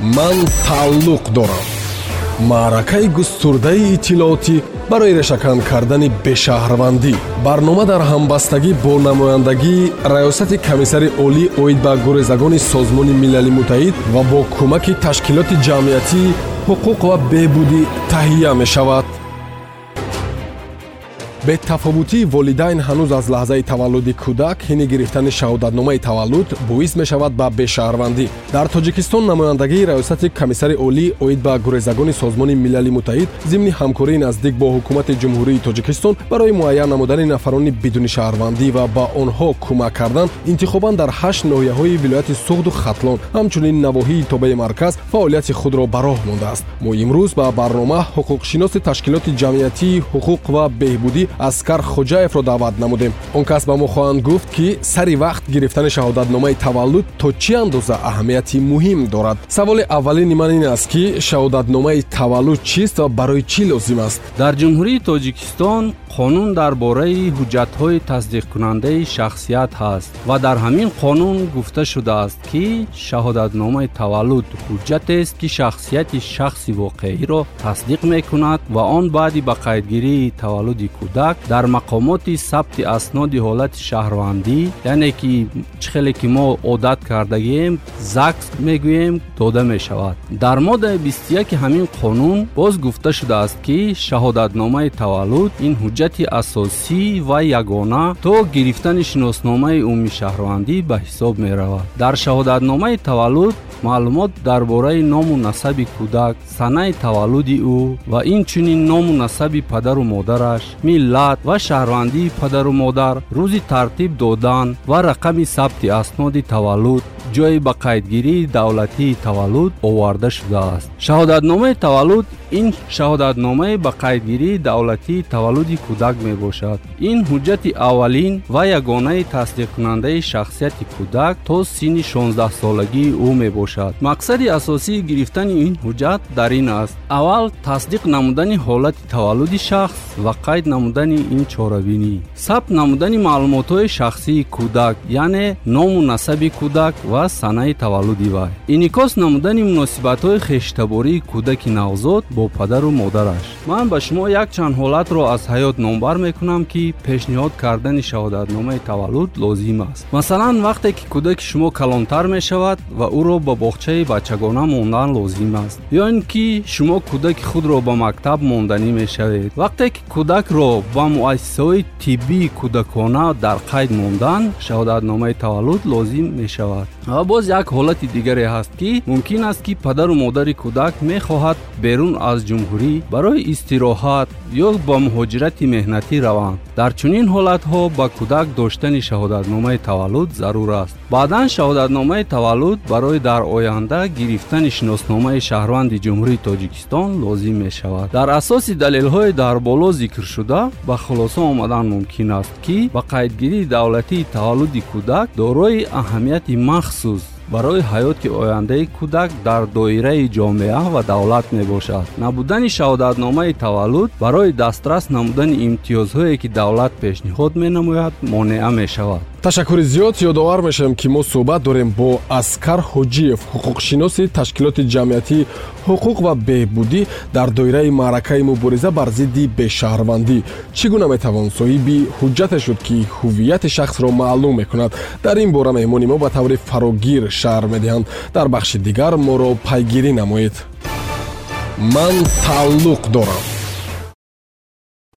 ман тааллуқ дорам. Маъракаи густурдаи иттилоотӣ барои решакан кардани бешаҳрвандӣ. Барнома дар ҳамбастагӣ бо намояндагии раёсати комиссари олӣ оид ба гурезагони созмони милали муттаҳид ва бо кӯмаки ташкилоти ҷамъиятии ҳуқуқ ва беҳбудӣ таҳия мешавад бетафовутии волидайн ҳанӯз аз лаҳзаи таваллуди кӯдак ҳини гирифтани шаҳодатномаи таваллуд боис мешавад ба бешаҳрвандӣ дар тоҷикистон намояндагии раёсати комиссари олӣ оид ба гурезагони созмони милали муттаҳид зимни ҳамкории наздик бо ҳукумати ҷумҳурии тоҷикистон барои муайян намудани нафарони бидуни шаҳрвандӣ ва ба онҳо кӯмак кардан интихобан дар ҳашт ноҳияҳои вилояти суғду хатлон ҳамчунин навоҳии тобаи марказ фаъолияти худро ба роҳ мондааст. Мо имрӯз ба барнома ҳуқуқшиноси ташкилоти ҷамъиятии ҳуқуқ ва беҳбудӣ аскар хоҷаевро даъват намудем. Он кас ба мо хоҳанд гуфт ки сари вақт гирифтани шаҳодатномаи таваллуд то чӣ андоза аҳамияти муҳим дорад? Саволи аввалини ман ин аст ки шаҳодатномаи таваллуд чист ва барои чӣ лозим аст? Дар ҷумҳурии тоҷикистон қонун дар бораи ҳуҷҷатҳои тасдиқкунандаи шахсият ҳаст ва дар ҳамин қонун гуфта шудааст ки шаҳодатномаи таваллуд ҳуҷҷатест ки шахсияти шахси воқеиро тасдиқ мекунад ва он баъди ба қайдгирии таваллуди кӯдак дар мақомоти сабти асноди ҳолати шаҳрвандӣ яъне ки чӣ хеле ки мо одат кардагием закс мегӯем дода мешавад. Дар моддаи бистяки ҳамин қонун боз гуфта шудааст ки шаҳодатномаи таваллуд ин ҳуҷҷати асосӣ ва ягона то гирифтани шиносномаи умуми шаҳрвандӣ ба ҳисоб меравад. Дар шаҳодатномаи таваллуд маълумот дар бораи ному насаби кӯдак санаи таваллуди ӯ ва инчунин ному насаби падару модараш миллат ва шаҳрвандии падару модар рӯзи тартиб додан ва рақами сабти асноди таваллуд. ҷои ба қайдгирии давлатии таваллуд оварда шудааст. шаҳодатномаи таваллуд ин шаҳодатномае ба қайдгирии давлатии таваллуди кӯдак мебошад. Ин ҳуҷҷати аввалин ва ягонаи тасдиқкунандаи шахсияти кӯдак то синни 16солагии ӯ мебошад. Мақсади асосии гирифтани ин ҳуҷҷат дар ин аст. Аввал тасдиқ намудани ҳолати таваллуди шахс ва қайд намудани ин чорабинӣ сабт намудани маълумотҳои шахсии кӯдак яъне ному насаби кӯдак ва санаи таваллуди вай. Инъикос намудани муносибатҳои хештабории кӯдаки навзод бо падару модараш. Ман ба шумо якчанд ҳолатро аз ҳаёт номбар мекунам ки пешниҳод кардани шаҳодатномаи таваллуд лозим аст. Масалан вақте ки кӯдаки шумо калонтар мешавад ва ӯро ба боғчаи бачагона мондан лозим аст ё ин ки шумо кӯдаки худро ба мактаб монданӣ мешавед. Вақте ки кӯдакро ба муассисаҳои тиббии кӯдакона дар қайд мондан шаҳодатномаи таваллуд лозим мешавад. Ва боз як ҳолати дигаре ҳаст ки мумкин аст ки падару модари кӯдак мехоҳад берун аз ҷумҳурӣ барои истироҳат ё ба муҳоҷирати меҳнатӣ раванд. Дар чунин ҳолатҳо ба кӯдак доштани шаҳодатномаи таваллуд зарур аст. Баъдан шаҳодатномаи таваллуд барои дар оянда гирифтани шиносномаи шаҳрванди ҷумҳурии тоҷикистон лозим мешавад. Дар асоси далелҳои дар боло зикршуда ба хулоса омадан мумкин аст ки ба қайдгирии давлатии таваллуди кӯдак дорои аҳамияти махсус барои ҳаёти ояндаи кӯдак дар доираи ҷомеа ва давлат мебошад набудани шаҳодатномаи таваллуд барои дастрас намудани имтиёзҳое ки давлат пешниҳод менамояд монеа мешавад. Ташаккури зиёд ёдовар мешавем ки мо суҳбат дорем бо аскар ҳоҷиев ҳуқуқшиноси ташкилоти ҷамъиятии ҳуқуқ ва беҳбудӣ дар доираи маъракаи мубориза бар зидди бешаҳрвандӣ. Чӣ гуна метавон? Соҳиби ҳуҷҷате шуд ки ҳуввияти шахсро маълум мекунад. Дар ин бора меҳмони мо ба таври фарогир шаҳр медиҳанд. Дар бахши дигар моро пайгирӣ намоед ман тааллуқ дорам